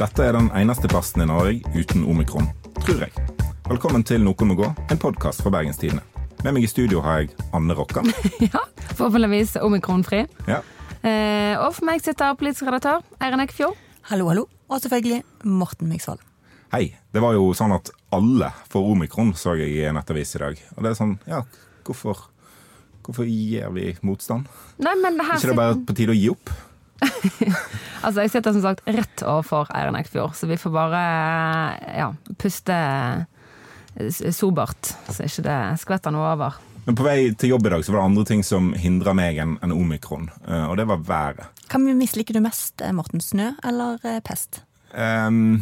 Dette er den eneste plassen i Norge uten omikron, tror jeg. Velkommen til Noen må gå, en podkast fra Bergenstidene. Med meg i studio har jeg Anne Rokkan. Ja, Forhåpentligvis omikronfri. Ja. Eh, og for meg sitter politisk redaktør Eirin Eikefjord. Hallo, hallo. Og selvfølgelig Morten Miksvold. Hei. Det var jo sånn at alle får omikron, så jeg i en nettavis i dag. Og det er sånn, ja, hvorfor, hvorfor gir vi motstand? Nei, men det her ikke det bare på tide å gi opp? Altså, jeg sitter som sagt rett overfor Eirin Eikfjord, så vi får bare ja, puste sobert, så ikke det skvetter noe over. Men på vei til jobb i dag så var det andre ting som hindra meg enn en omikron, eh, og det var været. Hva misliker du mest, eh, Morten? Snø eller eh, pest? Um,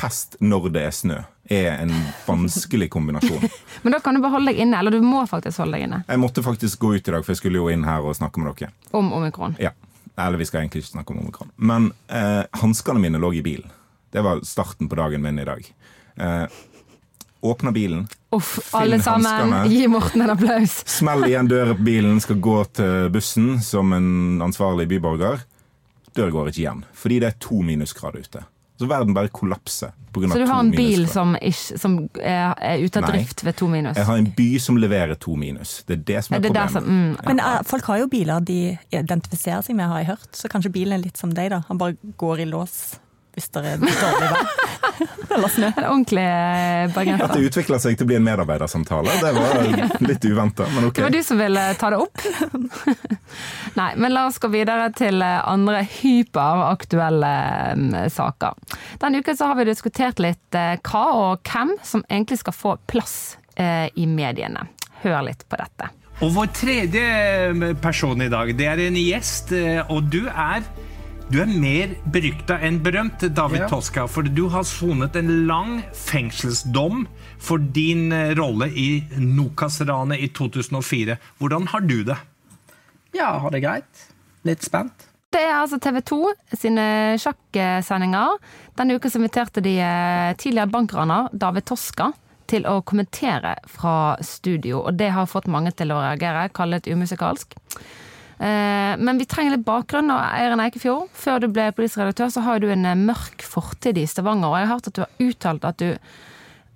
pest når det er snø er en vanskelig kombinasjon. Men da kan du bare holde deg inne, eller du må faktisk holde deg inne. Jeg måtte faktisk gå ut i dag, for jeg skulle jo inn her og snakke med dere. Om omikron. Ja. Eller vi skal egentlig ikke snakke om omikron. Men eh, hanskene mine lå i bilen. Det var starten på dagen min i dag. Eh, åpner bilen. Uff, alle sammen, hanskene. gi Morten en applaus. Smell igjen døra på bilen, skal gå til bussen som en ansvarlig byborger. Døra går ikke igjen, fordi det er to minusgrader ute. Så verden bare kollapser pga. Så du har en bil som, ikke, som er, er ute av drift ved to minus? Jeg har en by som leverer to minus. Det er det som er, Er det problemet. som, mm, Men eh, folk har jo biler de identifiserer seg med, har jeg hørt. Så kanskje bilen er litt som deg, da. Han bare går i lås hvis det er dårlig vær. eller snø. en ordentlig bergenser. At det utvikla seg til å bli en medarbeidersamtale, det var litt uventa, men ok. Det var du som ville ta det opp. Nei, men la oss gå videre til eh, andre hyperaktuelle mm, saker. Denne uken så har vi diskutert litt eh, hva og hvem som egentlig skal få plass eh, i mediene. Hør litt på dette. Og vår tredje person i dag, det er en gjest, eh, og du er du er mer berykta enn berømt, David Ja. Toska, for du har sonet en lang fengselsdom for din eh, rolle i Nokas-ranet i 2004. Hvordan har du det? Ja, har det greit. Litt spent. Det er altså TV 2 sine sjakksendinger. Denne uka inviterte de eh, tidligere bankraner David Toska til å kommentere fra studio, og det har fått mange til å reagere, kalle det umusikalsk. Eh, Men vi trenger litt bakgrunn. og Eiren Eikefjord, før du ble politisk redaktør, så har du en eh, mørk fortid i Stavanger. Og jeg har hørt at du har uttalt at du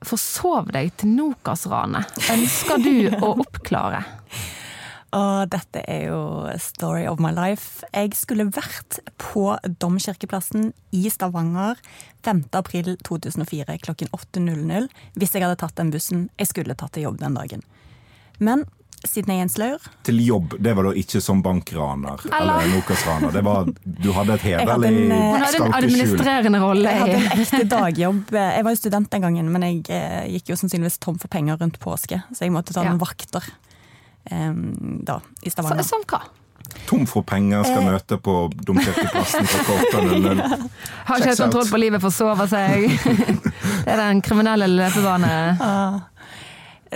forsov deg til Nokas-ranet. Ønsker du å oppklare? Og dette er jo story of my life. Jeg skulle vært på Domkirkeplassen i Stavanger 5. april 2004 klokken 8.00 hvis jeg hadde tatt den bussen jeg skulle tatt til jobb den dagen. Men siden Jenslaur. en Til jobb, det var da ikke som bankraner eller, Eller- Nokas-raner. Det var, du hadde et hederlig en, eh, Hun hadde en administrerende rolle. Jeg hadde en ekte dagjobb. Jeg var jo student den gangen, men jeg eh, gikk jo sannsynligvis tom for penger rundt påske, så jeg måtte ta Ja. vakter um, da, i Så- Stavanger. Som hva? Tom for penger, skal Eh. møte på Domkirkeplassen fra korta 00. Har ikke helt kontroll på livet, forsover seg. Det er den kriminelle løpebane. Ah.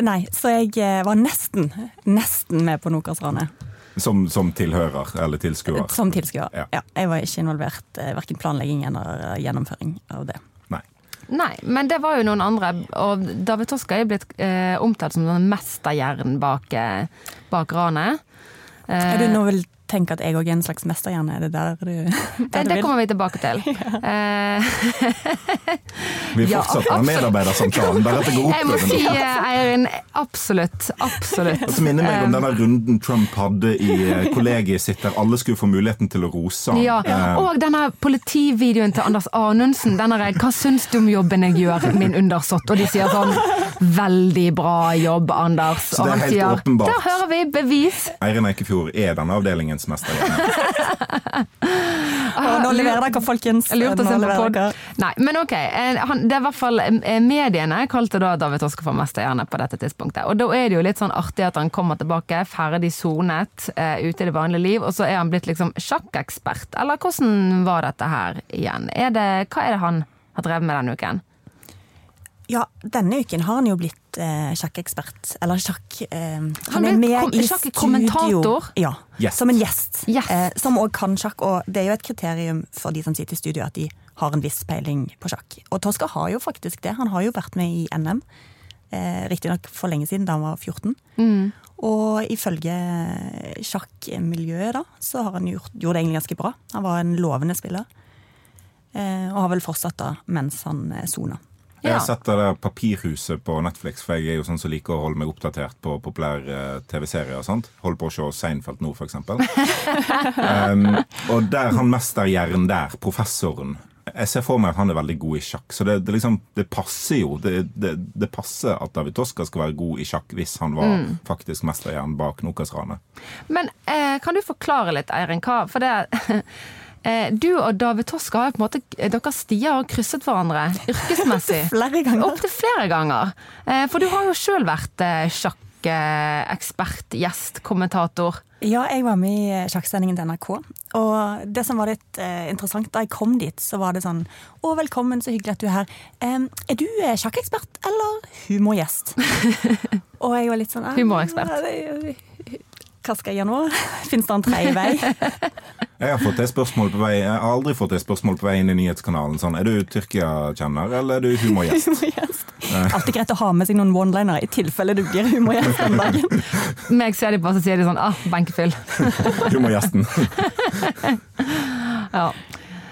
Nei, så jeg eh, var nesten, nesten med på Nokas-ranet. Som, som tilhører, eller tilskuer. Som tilskuer. Ja. Ja. jeg var ikke involvert i verken planlegging eller eh, gjennomføring av det. Nei. Nei, men det var jo noen andre. Og David Toska er blitt eh, omtalt som den mesterhjernen bak, eh, bak ranet. Eh, Er du nå vil tenke at jeg òg er en slags mesterhjerne? Er det der du, det, der du det kommer vi tilbake til. Ja. Vi Ja, med medarbeidersamtalen, bare at det går jeg må si, eh, Eirin, absolutt. Absolutt. Det minner meg om Eh, denne runden Trump hadde i eh, kollegiet sitt, der alle skulle få muligheten til å rose ham. Ja, Og denne politivideoen til Anders Anundsen. Denne der, 'Hva syns du om jobben jeg gjør, min undersått?' Og de sier sånn 'Veldig bra jobb, Anders'. Så det er helt sier åpenbart. 'Der hører vi bevis'. Eirin Eikefjord er denne avdelingens mester. Nå leverer dere, folkens! Lurt å se på pod. Nei, men ok. eh, Han, det er i hvert fall eh, Mediene kalte da David Toske for mesterhjerne på dette tidspunktet. Og da er det jo litt sånn artig at han kommer tilbake, ferdig sonet, uh, ute i det vanlige liv, og så er han blitt liksom sjakkekspert. Eller hvordan var dette her igjen? Er det, hva er det han har drevet med denne uken? Ja, denne uken har han jo blitt eh, sjakkekspert. Eller sjakk... Eh, Han er med kom- i studio. Ja, yes. som en gjest. Yes. Eh, som òg kan sjakk. Og det er jo et kriterium for de som sitter i studio, at de har en viss peiling på sjakk. Og Toska har jo faktisk det. Han har jo vært med i NM. Eh, Riktignok for lenge siden, da han var 14. Og ifølge sjakkmiljøet da, så har han gjort, gjort det egentlig ganske bra. Han var en lovende spiller. Eh, og har vel fortsatt da mens han eh, sona. Jeg har sett det Papirhuset på Netflix, for jeg er jo sånn som liker å holde meg oppdatert på populære eh, TV-serier. og sånt. Holder på å se Seinfeld nå, eksempel. um, og der han mesterhjernen der, professoren Jeg ser for meg at han er veldig god i sjakk. Så det, det, liksom, det passer jo. Det, det, det passer at David Toska skal være god i sjakk hvis han var faktisk mesterhjernen bak Nokas-ranet. Men eh, kan du forklare litt, Eirin, hva For det eh, Du og David Toska har på en måte Deres stier har krysset hverandre yrkesmessig. Flere ganger. Opp til flere ganger. Eh, for du har jo sjøl vært eh, sjakkekspert, gjest, kommentator. Ja, jeg var med i sjakksendingen til NRK. Og det som var litt eh, interessant, da jeg kom dit, så var det sånn Å, velkommen, så hyggelig at du er her. Eh, er du eh, sjakkekspert eller humorgjest? og jeg var litt sånn «Ah, Humorekspert. Hva skal jeg gjøre nå? Fins det en tredje vei? Jeg har fått det spørsmålet på vei Jeg har aldri fått det spørsmålet på vei inn i nyhetskanalen. Sånn, er du Tyrkia-kjenner, eller er du humorgjest? humorgjest. Alltid greit å ha med seg noen one-linere i tilfelle du blir humorgjest den dagen. Meg ser de på, så sier de sånn ah, benkefyll. Humorgjesten. Ja.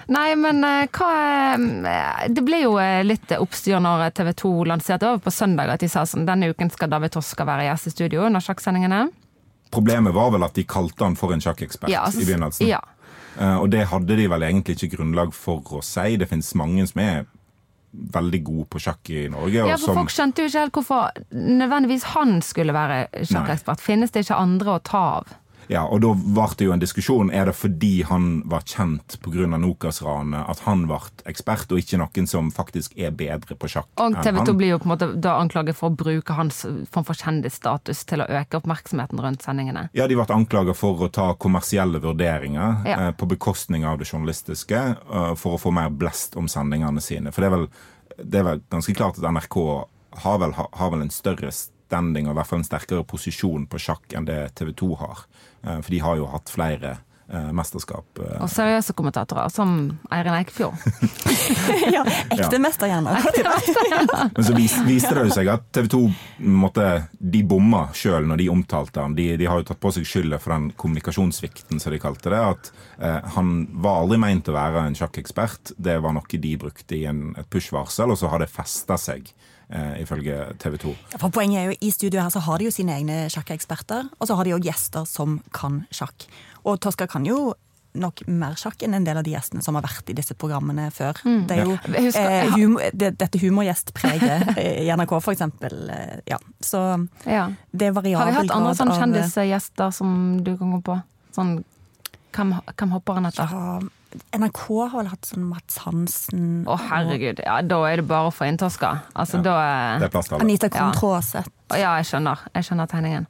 Nei, men eh, hva eh, Det ble jo eh, litt oppstyr når TV 2 lanserte over på søndag at de sa sånn denne uken skal David Toska være gjest i studio under sjakksendingene. Problemet var vel at de kalte han for en sjakkekspert Ja, altså, i begynnelsen. Ja. Eh, og det hadde de vel egentlig ikke grunnlag for å si. Det finnes mange som er veldig gode på sjakk i Norge. ja, for som, folk skjønte jo ikke helt hvorfor nødvendigvis han skulle være sjakkekspert. Finnes det ikke andre å ta av? Ja, og da ble det jo en diskusjon. Er det fordi han var kjent pga. Nokas-ranet at han ble ekspert, og ikke noen som faktisk er bedre på sjakk Og enn TV 2 han? blir jo på en måte da anklaget for å bruke hans form for kjendisstatus til å øke oppmerksomheten rundt sendingene. Ja, De ble anklaget for å ta kommersielle vurderinger Ja. eh, på bekostning av det journalistiske, eh, for å få mer blest om sendingene sine. For det er vel, det er vel ganske klart at NRK har vel, har vel en større standing, og i hvert fall en sterkere posisjon på sjakk enn det TV 2 har. Eh, For de har jo hatt flere eh, mesterskap. eh. Og seriøse kommentatorer, som Eirin Eikefjord. ja, ekte mesterhjerner. Men så vis, viste det jo seg at TV 2 måtte, de bomma sjøl når de omtalte ham. De, de har jo tatt på seg skylda for den kommunikasjonssvikten, som de kalte det. At eh, han var aldri meint å være en sjakkekspert. Det var noe de brukte i en, et push-varsel, og så har det festa seg. Eh, ifølge TV 2. For Poenget er jo i studio her så har de jo sine egne sjakkeksperter, og så har de jo gjester som kan sjakk. Og Toska kan jo nok mer sjakk enn en del av de gjestene som har vært i disse programmene før. Det er jo husker- eh, humor, det, dette humorgjestpreget i NRK, for eksempel. eh, Ja. Så Ja. det er variabel grad av Har vi hatt andre sånne sånn kjendisgjester som du kan gå på? Sånn, hvem, hvem hopper han etter? Ja, NRK har vel hatt sånn Mats Hansen Å, herregud. Ja, da er det bare å få inn Toska. Altså, da Det er plass til alle. Anita Ja. Ja, jeg skjønner. Jeg skjønner tegningen.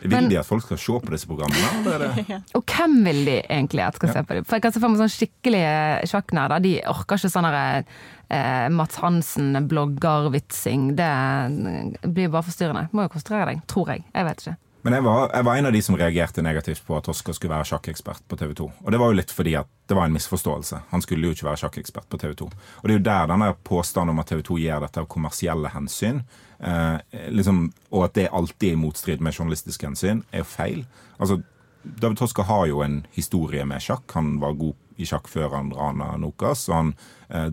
Vil Men- de at folk skal se på disse programmene? Det? Og hvem vil de egentlig at skal se på dem? For jeg kan se for meg sånn skikkelige sjakknerder. De orker ikke sånn derre eh, Mats Hansen, blogger-vitsing. Det blir bare forstyrrende. Må jo konsentrere deg, tror jeg. Jeg vet ikke. Men jeg var, jeg var en av de som reagerte negativt på at Oskar skulle være sjakkekspert på TV 2. Og det var jo litt fordi at det var en misforståelse. Han skulle jo ikke være sjakkekspert på TV 2. Og det er jo der denne påstanden om at TV 2 gjør dette av kommersielle hensyn, eh, liksom, og at det alltid er i motstrid med journalistiske hensyn, er jo feil. Altså, David Toska har jo en historie med sjakk. Han var god i sjakk før han rana Nokas, og han eh,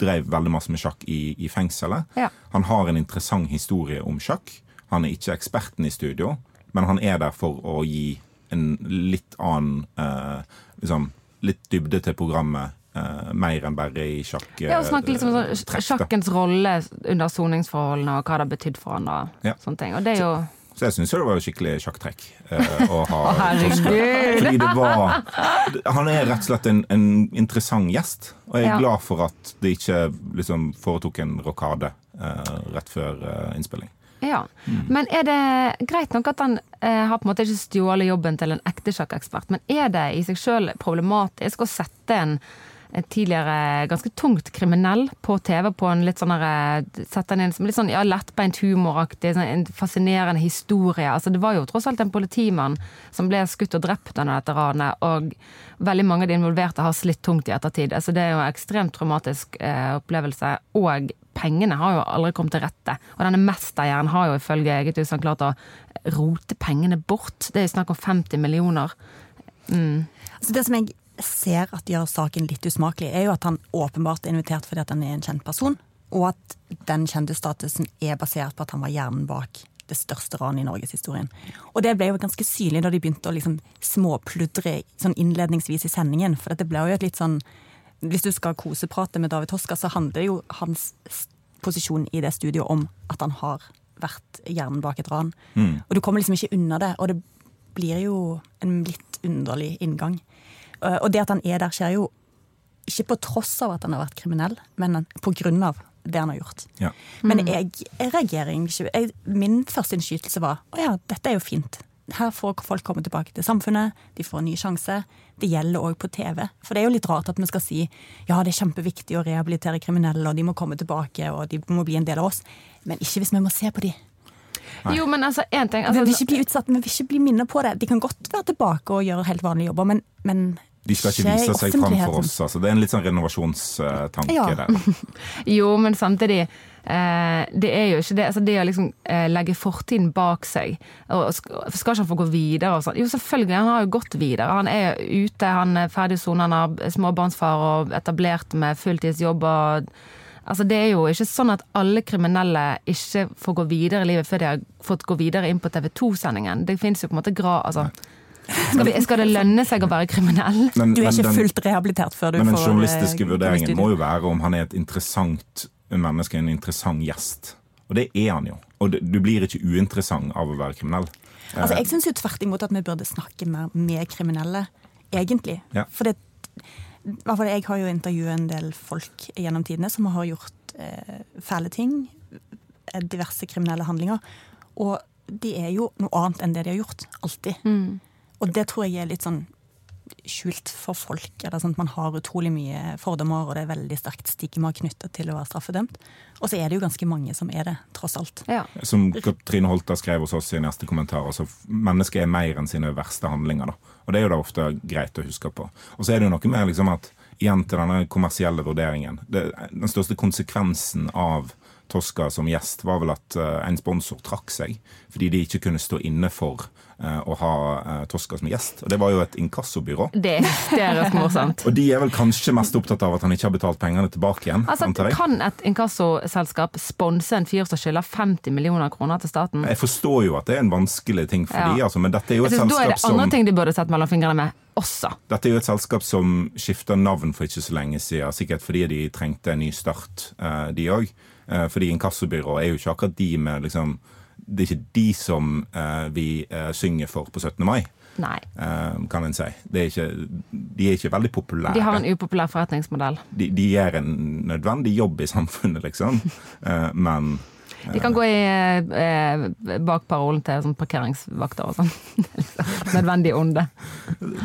drev veldig masse med sjakk i, i fengselet. Ja. Han har en interessant historie om sjakk. Han er ikke eksperten i studio, men han er der for å gi en litt annen eh, liksom, Litt dybde til programmet. eh, mer enn bare i sjakk. Ja, og snakke litt om eh, sånn, sjakkens rolle under soningsforholdene, og hva det har betydd for han. Og Ja. sånne ting. Og det er jo Så jeg syns det var skikkelig sjakktrekk eh, å ha! Fordi det var Han er rett og slett en, en interessant gjest, og jeg er Ja. glad for at de ikke liksom foretok en rokade eh, rett før eh, innspilling. Ja. Mm. Men er det greit nok at han eh, har på en måte ikke stjålet jobben til en ekte sjakkekspert, men er det i seg sjøl problematisk å sette en en tidligere ganske tungt kriminell på TV på en litt sånn eh, Sette han inn som litt sånn ja, lettbeint humoraktig, sånn en fascinerende historie. Altså, det var jo tross alt en politimann som ble skutt og drept under dette ranet, og veldig mange av de involverte har slitt tungt i ettertid. Altså, det er jo en ekstremt traumatisk eh, opplevelse. Og pengene har jo aldri kommet til rette. Og denne mesterhjernen har jo ifølge eget utsagn klart å rote pengene bort. Det er jo snakk om 50 millioner. Altså det som jeg ser at gjør saken litt usmakelig, er jo at han åpenbart er invitert fordi at han er en kjent person, og at den kjendisstatusen er basert på at han var hjernen bak det største ranet i norgeshistorien. Og det ble jo ganske synlig da de begynte å liksom småpludre sånn innledningsvis i sendingen. For det ble jo et litt sånn Hvis du skal koseprate med David Toska, så handler jo hans posisjon i det studioet om at han har vært hjernen bak et ran. Og du kommer liksom ikke unna det. Og det blir jo en litt underlig inngang. Eh, Og det at han er der, skjer jo ikke på tross av at han har vært kriminell, men på grunn av det han har gjort. Ja. Men jeg, jeg reagerer ikke. Jeg, min første innskytelse var å ja, dette er jo fint. Her får folk komme tilbake til samfunnet, de får en ny sjanse. Det gjelder òg på TV. For det er jo litt rart at vi skal si ja, det er kjempeviktig å rehabilitere kriminelle, og de må komme tilbake, og de må bli en del av oss. Men ikke hvis vi må se på de. Jo, men altså, en ting Vi vil altså, ikke bli utsatt, vi vil ikke bli minnet på det. De kan godt være tilbake og gjøre helt vanlige jobber, men, men De skal ikke vise seg fram for oss. Altså. Det er en litt sånn renovasjonstanke Ja. der. Jo, men samtidig Det er jo ikke det. Altså det å liksom eh, legge fortiden bak seg og sk- Skal ikke han få gå videre og sånn? Jo, selvfølgelig. Han har jo gått videre. Han er ute, han er ferdig sona, han har småbarnsfar og etablert med fulltidsjobb og Altså, det er jo ikke sånn at alle kriminelle ikke får gå videre i livet før de har fått gå videre inn på TV 2-sendingen. Det finnes jo på en måte grad Altså, skal, vi, skal det lønne seg å være kriminell? Men, du er ikke den- fullt rehabilitert før du Men den får journalistiske eh, gå vurderingen må jo være om han er et interessant menneske, en interessant gjest. Og det er han jo. Og du blir ikke uinteressant av å være kriminell. Altså, jeg syns jo tvert imot at vi burde snakke mer med kriminelle, egentlig. Ja. For det, i hvert fall jeg har jo intervjuet en del folk gjennom tidene som har gjort eh, fæle ting. eh, Diverse kriminelle handlinger. Og de er jo noe annet enn det de har gjort. Alltid. Og det tror jeg er litt sånn skjult for folk. Eller sånn at Man har utrolig mye fordommer, og det er veldig sterkt stigma knyttet til å være straffedømt. Og så er det jo ganske mange som er det, tross alt. Ja. Som Katrine Holter skrev hos oss i neste kommentar, altså mennesket er mer enn sine verste handlinger. da. Og det er jo da ofte greit å huske på. Og så er det jo noe med liksom at igjen til denne kommersielle vurderingen. Det, den største konsekvensen av Tosca som gjest var vel at eh, en sponsor trakk seg fordi de ikke kunne stå inne for eh, å ha eh, Tosca som gjest. Og det var jo et inkassobyrå. Det er hysterisk morsomt. Og de er vel kanskje mest opptatt av at han ikke har betalt pengene tilbake igjen. Altså, antar jeg. Kan et inkassoselskap sponse en fyr som skylder 50 millioner kroner til staten? Jeg forstår jo at det er en vanskelig ting for Ja. de, altså, men dette er jo et Jeg synes, da er det det som andre ting de burde sett mellom fingrene med også. Dette er jo et selskap som skifta navn for ikke så lenge siden, sikkert fordi de trengte en ny start, de òg. Fordi inkassobyrå er jo ikke akkurat de med liksom Det er ikke de som eh, vi eh, synger for på 17. mai, Nei. eh, kan en si. Det er ikke, de er ikke veldig populære. De har en upopulær forretningsmodell. de, de gjør en nødvendig jobb i samfunnet, liksom. Eh, men De kan gå i eh, bak parolen til sånn parkeringsvakter og sånn. Nødvendig onde.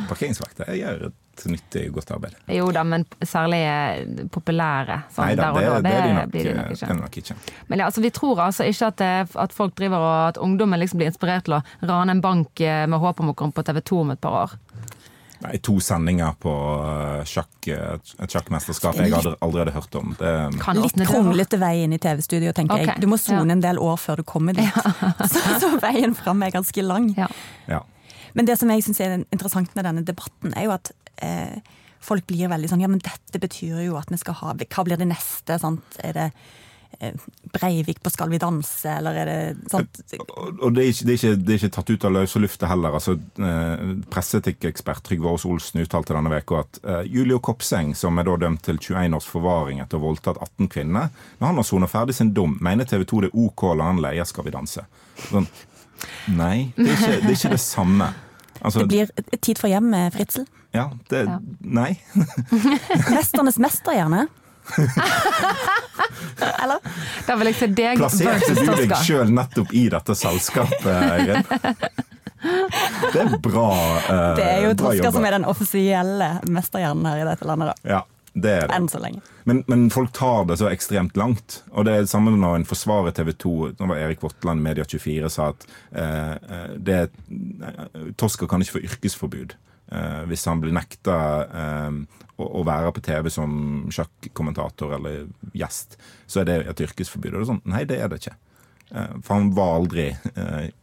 parkeringsvakter gjør et nyttig godt arbeid. Jo da, men særlig eh, populære. Sånn, Nei da, det, da, det, er de nok, blir de eh, nok det ikke. de nok ikke. Men ja, altså, vi tror altså ikke at, at folk driver og at ungdommen liksom blir inspirert til å rane en bank eh, med håp om å komme på TV 2 om et par år. Nei, to sendinger på eh, sjakk, eh, et sjakkmesterskap jeg hadde aldri hadde hørt om. Det, Kan Litt kronglete vei inn i TV-studio, tenker okay. jeg. Du må sone ja. en del år før du kommer dit. Så, så veien fram er ganske lang. Ja. ja. Men det som jeg syns er interessant med denne debatten, er jo at eh, folk blir veldig sånn Ja, men dette betyr jo at vi skal ha Hva blir det neste? Sant? Er det eh, Breivik på Skal vi danse, eller er det sant? Og og det er, ikke, det, er ikke, det er ikke tatt ut av løse lufta heller. Altså, eh, Presseetikkekspert Trygve Aas Olsen uttalte denne veka at eh, Julio Kopseng, som er da dømt til 21 års forvaring etter å ha voldtatt 18 kvinner, når han har sona ferdig sin dom, mener TV 2 det er OK å la han leie Skal vi danse. Sånn, nei, det er, ikke, det er ikke det samme. Altså, Det blir tid for hjem med Fritzel. ja, det, Ja. Nei. Mesternes mester, gjerne. Eller? Da vil jeg se deg Plasserte du deg sjøl nettopp i dette selskapet, Eirin? Det er bra. uh, Det er jo bra som er den offisielle mesterhjernen her i dette landet, da. Ja, det er det. Enn så lenge. Men, men folk tar det så ekstremt langt. Og det er det samme når en forsvarer TV 2. Nå var Erik Votland, Media24, sa at eh, eh, det, uh, Toska kan ikke få yrkesforbud. Uh, hvis han blir nekta eh, å, å være på TV som sjakkommentator eller gjest, så er det et yrkesforbud. Og sånn, Nei, det er det ikke. Eh, for han var aldri eh,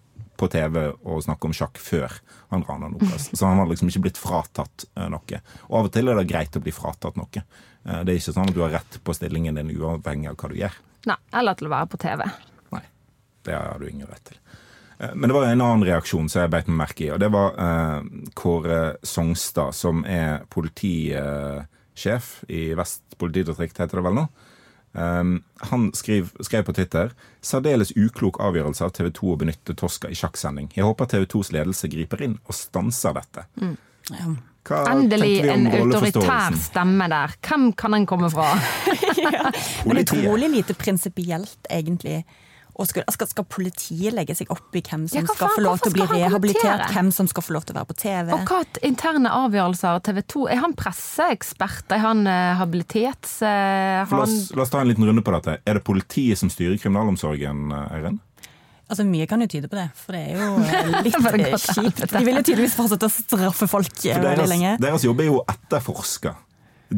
på TV og snakke om sjakk før han rana Nokas. Så han har liksom ikke blitt fratatt eh, noe. Og av og til er det greit å bli fratatt noe. Eh, det er ikke sånn at du har rett på stillingen din uavhengig av hva du gjør. Nei, eller til å være på TV. Nei, det har du ingen rett til. Eh, Men det var en annen reaksjon som jeg beit meg merke i, og det var eh, Kåre Songstad, som er politisjef i Vest politidistrikt, heter det vel nå. Um, han skriv, skrev på Twitter særdeles uklok avgjørelse av TV 2 å benytte Tosca i sjakksending. Jeg håper TV 2s ledelse griper inn og stanser dette. Ja. Hva Endelig en autoritær stemme der. Hvem kan den komme fra? Men Politiet. utrolig lite prinsipielt, egentlig. Og skal, skal, skal politiet legge seg opp i hvem som Ja, hva skal få lov til å bli rehabilitert? Hvem som skal få lov til å være på TV? Og hva interne avgjørelser TV 2? Er han presseekspert? Er han uh, habilitets... Uh, han... La oss, la oss ta en liten runde på dette. Er det politiet som styrer kriminalomsorgen, eh, Eirin? Altså, Mye kan jo tyde på det, for det er jo litt kjipt. De vil jo tydeligvis fortsette å straffe folk veldig deres, lenge. deres jobb er jo å etterforske.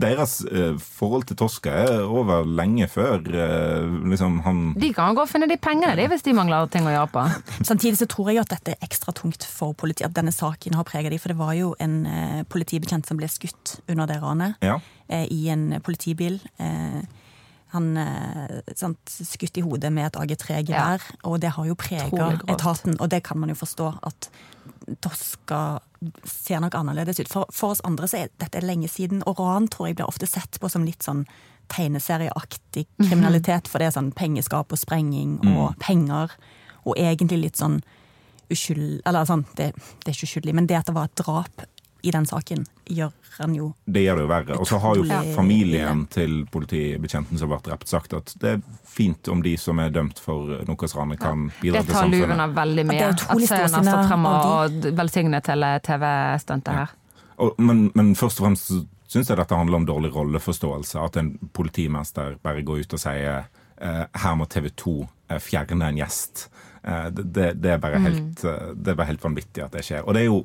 Deres eh, forhold til Tosca er over lenge før eh, liksom han de kan gå og finne de pengene de, hvis de mangler ting å gjøre på. Samtidig så tror jeg at dette er ekstra tungt for politiet, at denne saken har preget de, for det var jo en eh, politibetjent som ble skutt under det ranet. Ja. eh, I en politibil. Eh, han eh, sant, skutt i hodet med et AG3-gevær, og det har jo prega etaten. Og det kan man jo forstå at Tosca ser nok annerledes ut. For, for oss andre så er dette lenge siden, og ran tror jeg blir ofte sett på som litt sånn tegneserieaktig kriminalitet, for det er sånn pengeskap og sprenging og penger, og egentlig litt sånn uskyld... Eller sånn, det, det er ikke uskyldig, men det at det var et drap i den saken, gjør han jo Det gjør det jo verre. Og så har jo familien til politibetjenten som ble drept, sagt at det er fint om de som er dømt for Nokas-ranet, kan bidra Det til tar luven tar av veldig mye. At seerne har stått frem og velsignet hele TV-stuntet her. Og, men, men først og fremst syns jeg dette handler om dårlig rolleforståelse. At en politimester bare går ut og sier eh, her må TV 2 eh, fjerne en gjest. Eh, det, det, det, er bare helt, det er bare helt vanvittig at det skjer. Og det er jo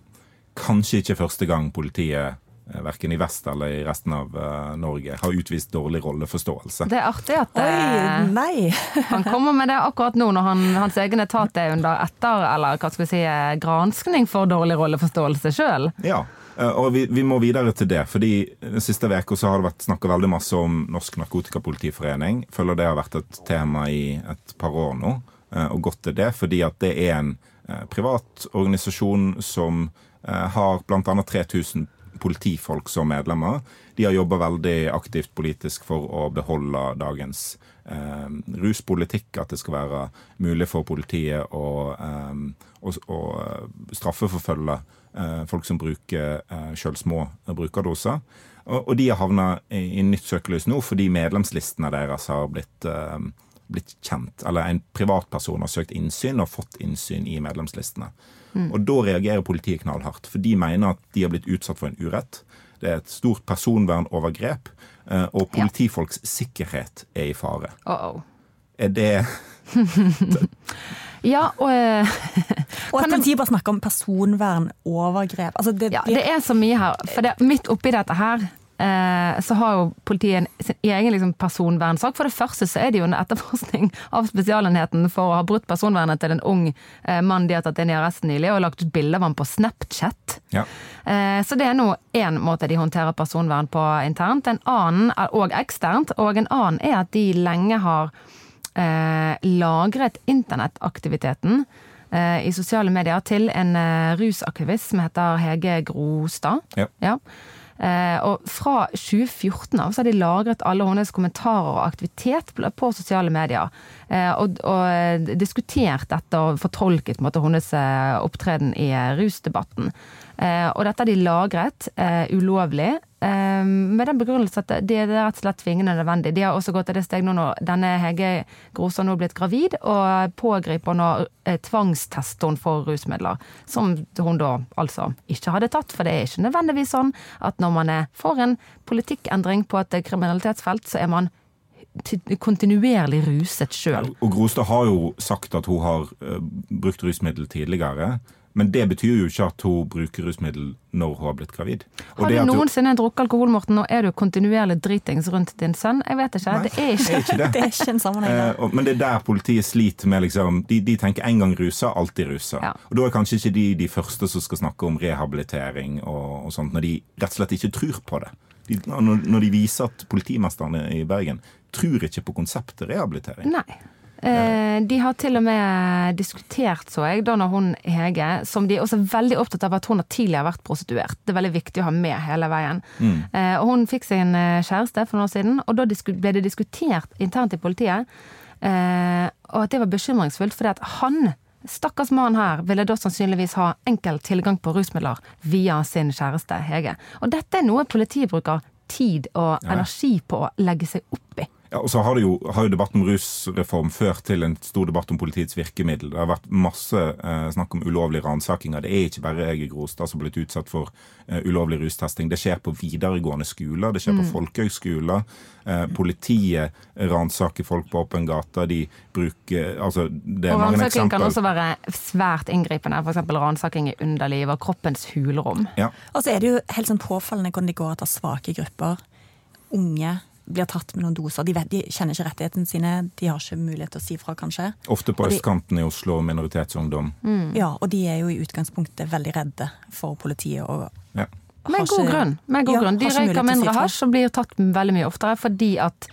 kanskje ikke første gang politiet, eh, verken i vest eller i resten av uh, Norge, har utvist dårlig rolleforståelse. Det er artig at Oi, eh, nei! han kommer med det akkurat nå når han, hans egen etat er under etter, eller hva skal vi si, granskning for dårlig rolleforståelse sjøl. Ja, og vi, vi må videre til det. fordi Den siste uka har det vært snakka veldig masse om Norsk Narkotikapolitiforening. Føler det har vært et tema i et par år nå, og godt er det. Fordi at det er en privat organisasjon som har bl.a. 3000 politifolk som medlemmer. De har jobba veldig aktivt politisk for å beholde dagens eh, ruspolitikk. At det skal være mulig for politiet å, eh, å, å straffeforfølge eh, folk som bruker eh, sjøl små brukerdoser. Og, og de har havna i, i nytt søkelys nå fordi medlemslistene deres har blitt, eh, blitt kjent. Eller en privatperson har søkt innsyn og fått innsyn i medlemslistene. Og da reagerer politiet knallhardt, for de mener at de har blitt utsatt for en urett. Det er et stort personvernovergrep, eh, og politifolks sikkerhet er i fare. Uh -oh. Er det Ja, og eh, Og Kan at politiet bare snakker om personvernovergrep. altså det, ja, det er så mye her. For det, midt oppi dette her så har jo politiet sin egen liksom, personvernsak. For det første så er det jo en etterforskning av Spesialenheten for å ha brutt personvernet til en ung eh, mann de har tatt inn i arresten nylig, og lagt ut bilde av ham på Snapchat. Ja. Eh, Så det er nå én måte de håndterer personvern på internt. En annen, og eksternt, og en annen er at de lenge har eh, lagret internettaktiviteten eh, i sosiale medier til en eh, rusaktivist som heter Hege Grostad. Ja. Eh, og fra 2014 av så har de lagret alle hennes kommentarer og aktivitet på- sosiale medier. Eh, og, og eh, diskutert dette og fortolket på hennes eh, opptreden i eh, rusdebatten. Eh, og dette har de lagret eh, ulovlig. Eh, Med den begrunnelse at det er rett og slett tvingende nødvendig. De har også gått til det steg nå når denne Hege Grostad nå er blitt gravid, og pågriper nå eh, tvangstester for rusmidler. Som hun da altså ikke hadde tatt, for det er ikke nødvendigvis sånn at når man for en politikkendring på et kriminalitetsfelt, så er man kontinuerlig ruset sjøl. Og Grostad har jo sagt at hun har eh, brukt rusmiddel tidligere. Men det betyr jo ikke at hun bruker rusmiddel når hun har blitt gravid. Og Har det du noensinne drukket alkohol, Morten, Nå er du kontinuerlig dritings rundt din sønn? Jeg vet ikke. Nei, Det er ikke er ikke det. Det er ikke en sammenheng Eh, men det er der politiet sliter med liksom, de, de tenker en gang rusa, alltid rusa. Ja. Og da er kanskje ikke de de første som skal snakke om rehabilitering og, og sånt, når de rett og slett ikke tror på det. De, når, når de viser at politimesterne i Bergen tror ikke på konseptet rehabilitering. Nei. Eh, de har til og med diskutert, så jeg, da når hun Hege, som de er også veldig opptatt av at hun har tidligere vært prostituert. Det er veldig viktig å ha med hele veien. Eh, og hun fikk seg en eh, kjæreste for noen år siden, og da ble det diskutert internt i politiet, eh, og at det var bekymringsfullt, fordi at han Stakkars mann her ville da sannsynligvis ha enkel tilgang på rusmidler via sin kjæreste Hege. Og dette er noe politiet bruker tid og energi på å legge seg opp i. Ja, og så har, det jo, har jo debatten om rusreform ført til en stor debatt om politiets virkemiddel. Det har vært masse eh, snakk om ulovlige ransakinger. Det er ikke bare jeg i Grostad som har blitt utsatt for eh, ulovlig rustesting. Det skjer på videregående skoler, det skjer Mm. på folkehøgskoler. Eh, politiet ransaker folk på åpen gate. De bruker Altså, det er Og mange ransaking kan også være svært inngripende, f.eks. ransaking i underliv og kroppens hulrom. Ja. Og så er det jo helt sånn påfallende hvordan de går etter svake grupper. Unge blir tatt med noen doser. De, vet, de kjenner ikke rettighetene sine, de har ikke mulighet til å si fra, kanskje. Ofte på østkanten i Oslo, minoritetsungdom. Mm. Ja, Og de er jo i utgangspunktet veldig redde for politiet. og Ja. Med god ikke- grunn. Med god Ja, grunn. De røyker si mindre hasj og blir tatt veldig mye oftere fordi at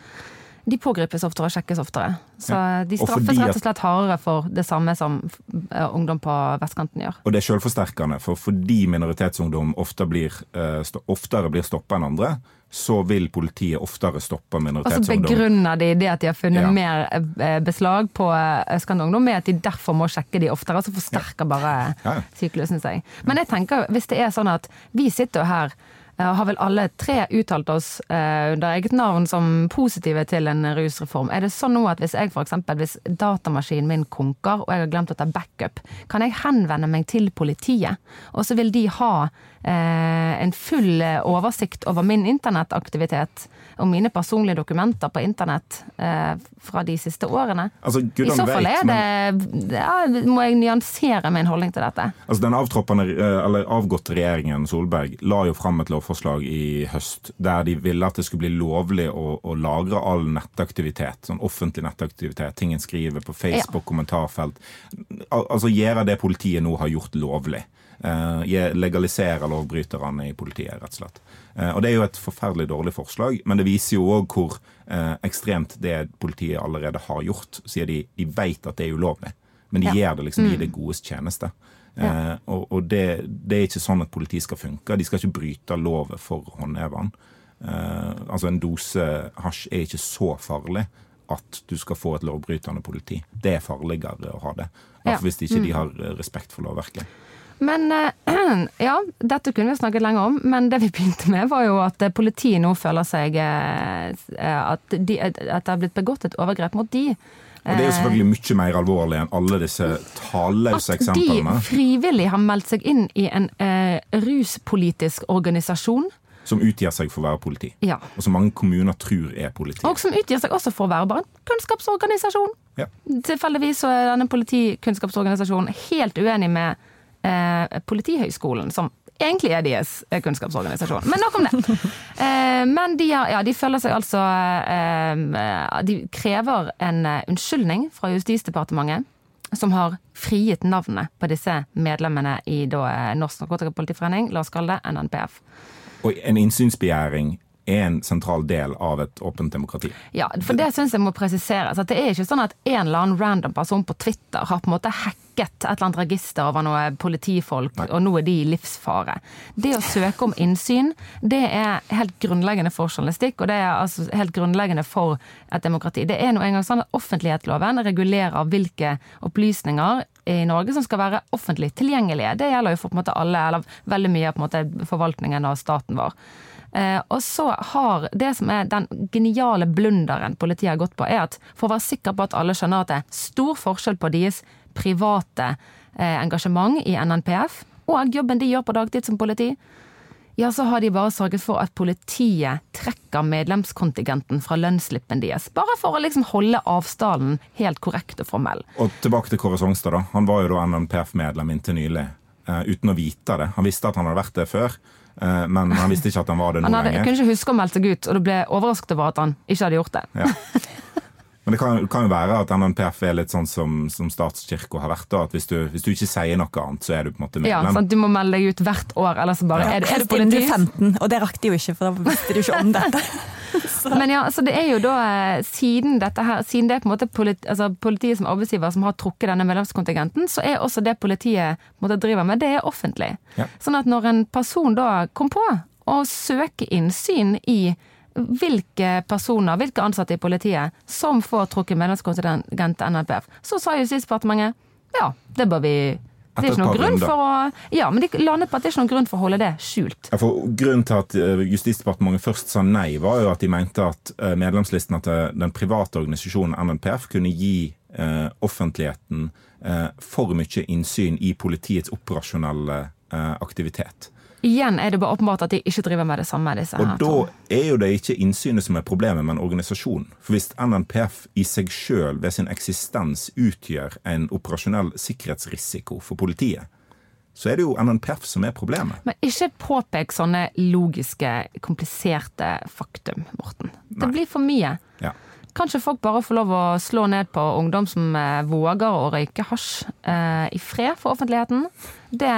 de pågripes oftere og sjekkes oftere. Så Ja. de straffes rett og slett hardere for det samme som eh, ungdom på vestkanten gjør. Og det er selvforsterkende, for fordi minoritetsungdom ofte blir, eh, oftere blir stoppa enn andre, så vil politiet oftere stoppe minoritetsungdom. begrunner de det at de har funnet Ja. mer eh, beslag på eh, østkantungdom med at de derfor må sjekke de oftere, så forsterker bare Ja, ja. syklusen seg. Men jeg tenker, hvis det er sånn at vi sitter her eh, har vel alle tre uttalt oss eh, under eget navn som positive til en rusreform. Er det sånn nå at hvis jeg eksempel, hvis datamaskinen min konker og jeg har glemt å ta backup, kan jeg henvende meg til politiet, og så vil de ha eh, en full eh, oversikt over min internettaktivitet og mine personlige dokumenter på internett eh, fra de siste årene? Altså, I så fall vet, er men- det ja, Må jeg nyansere min holdning til dette? Altså Den avtroppende, eh, eller avgåtte regjeringen Solberg la jo fram et lovforslag i høst der de ville at det skulle bli lovlig å, å lagre all nettaktivitet. Sånn offentlig nettaktivitet. Ting en skriver på Facebook, kommentarfelt. Al altså gjøre det politiet nå har gjort lovlig. Uh, legalisere lovbryterne i politiet, rett og slett. Uh, og Det er jo et forferdelig dårlig forslag, men det viser jo òg hvor uh, ekstremt det politiet allerede har gjort. Sier de de vet at det er ulovlig, men de Ja. gjør det liksom i det godes tjeneste. Eh, og og det, det er ikke sånn at politiet skal funke. De skal ikke bryte lovet for håndheveren. Eh, altså En dose hasj er ikke så farlig at du skal få et lovbrytende politi. Det er farligere å ha det. I hvert fall Ja. Hvis ikke de har eh, respekt for lovverket. Men eh, ja, dette kunne vi snakket lenger om, men det vi begynte med var jo at eh, politiet nå føler seg at, de, at det har blitt begått et overgrep mot de. Og det er jo selvfølgelig mye mer alvorlig enn alle disse talløse At de frivillig har meldt seg inn i en eh, ruspolitisk organisasjon. som utgir seg for å være politi. Ja. Og som mange kommuner tror er politi. Og som utgir seg også for å være bare en kunnskapsorganisasjon. Ja. Tilfeldigvis så er denne politikunnskapsorganisasjonen helt uenig med eh, Politihøgskolen, som egentlig er deres kunnskapsorganisasjon. Men nok om det. Eh, men de, har, ja, de føler seg altså eh, De krever en eh, unnskyldning fra Justisdepartementet. Som har frigitt navnet på disse medlemmene i da, Norsk Narkotikapolitiforening, la oss kalle det NNPF. Og en innsynsbegjæring er en sentral del av et åpent demokrati. Ja, for det syns jeg må presiseres. At det er ikke sånn at en eller annen random person på Twitter har på en måte hacket et eller annet register over noen politifolk, Nei. og nå er de i livsfare. Det å søke om innsyn, det er helt grunnleggende for journalistikk, og det er altså helt grunnleggende for et demokrati. Det er nå engang sånn at offentlighetsloven regulerer hvilke opplysninger i Norge som skal være offentlig tilgjengelige. Det gjelder jo for på en måte alle, eller veldig mye av på en måte forvaltningen av staten vår. Eh, og så har det som er den geniale blunderen politiet har gått på, er at for å være sikker på at alle skjønner at det er stor forskjell på deres private eh, engasjement i NNPF og jobben de gjør på dagtid som politi, ja, så har de bare sørget for at politiet trekker medlemskontingenten fra lønnsslippen deres. Bare for å liksom holde avstanden helt korrekt og formell. Og tilbake til Kåre Songstad. da. Han var jo da NNPF-medlem inntil nylig. Uh, uten å vite det. Han visste at han hadde vært det før, men han visste ikke at han var det nå Han hadde, kunne ikke huske å melde seg ut, og det ble overrasket over at han ikke hadde gjort det. Ja. Men det kan, kan jo være at NNPF er litt sånn som, som statskirka har vært. da, at hvis du, hvis du ikke sier noe annet, så er du på en måte Ja, medlem. sant? Du må melde deg ut hvert år, ellers så bare er, det, er det på til 15, og det rakk de jo ikke, for da visste de jo ikke om dette. Men ja, så det er jo da eh, siden dette her, siden det er på en måte politi, altså politiet som arbeidsgiver som har trukket denne medlemskontingenten, så er også det politiet på en måte, driver med, det er offentlig. Ja. Sånn at når en person da kom på å søke innsyn i hvilke personer, hvilke ansatte i politiet som får trukket medlemskontingent til NRPF. så sa Justisdepartementet ja, det bør vi det er ikke noen grunn for å Ja, men de landet på at det er ikke noen grunn for å holde det skjult. Ja, for Grunnen til at eh, Justisdepartementet først sa nei, var jo at de mente at medlemslistene medlemslisten til den private organisasjonen NNPF kunne gi eh, offentligheten eh, for mye innsyn i politiets operasjonelle eh, aktivitet. Igjen er det bare åpenbart at de ikke driver med det samme. disse Og her da er jo det ikke innsynet som er problemet, men organisasjonen. For hvis NNPF i seg sjøl ved sin eksistens utgjør en operasjonell sikkerhetsrisiko for politiet, så er det jo NNPF som er problemet. Men ikke påpek sånne logiske, kompliserte faktum, Morten. Det Nei. blir for mye. Ja. Kan ikke folk bare få lov å slå ned på ungdom som eh, våger å røyke hasj eh, i fred for offentligheten? Det,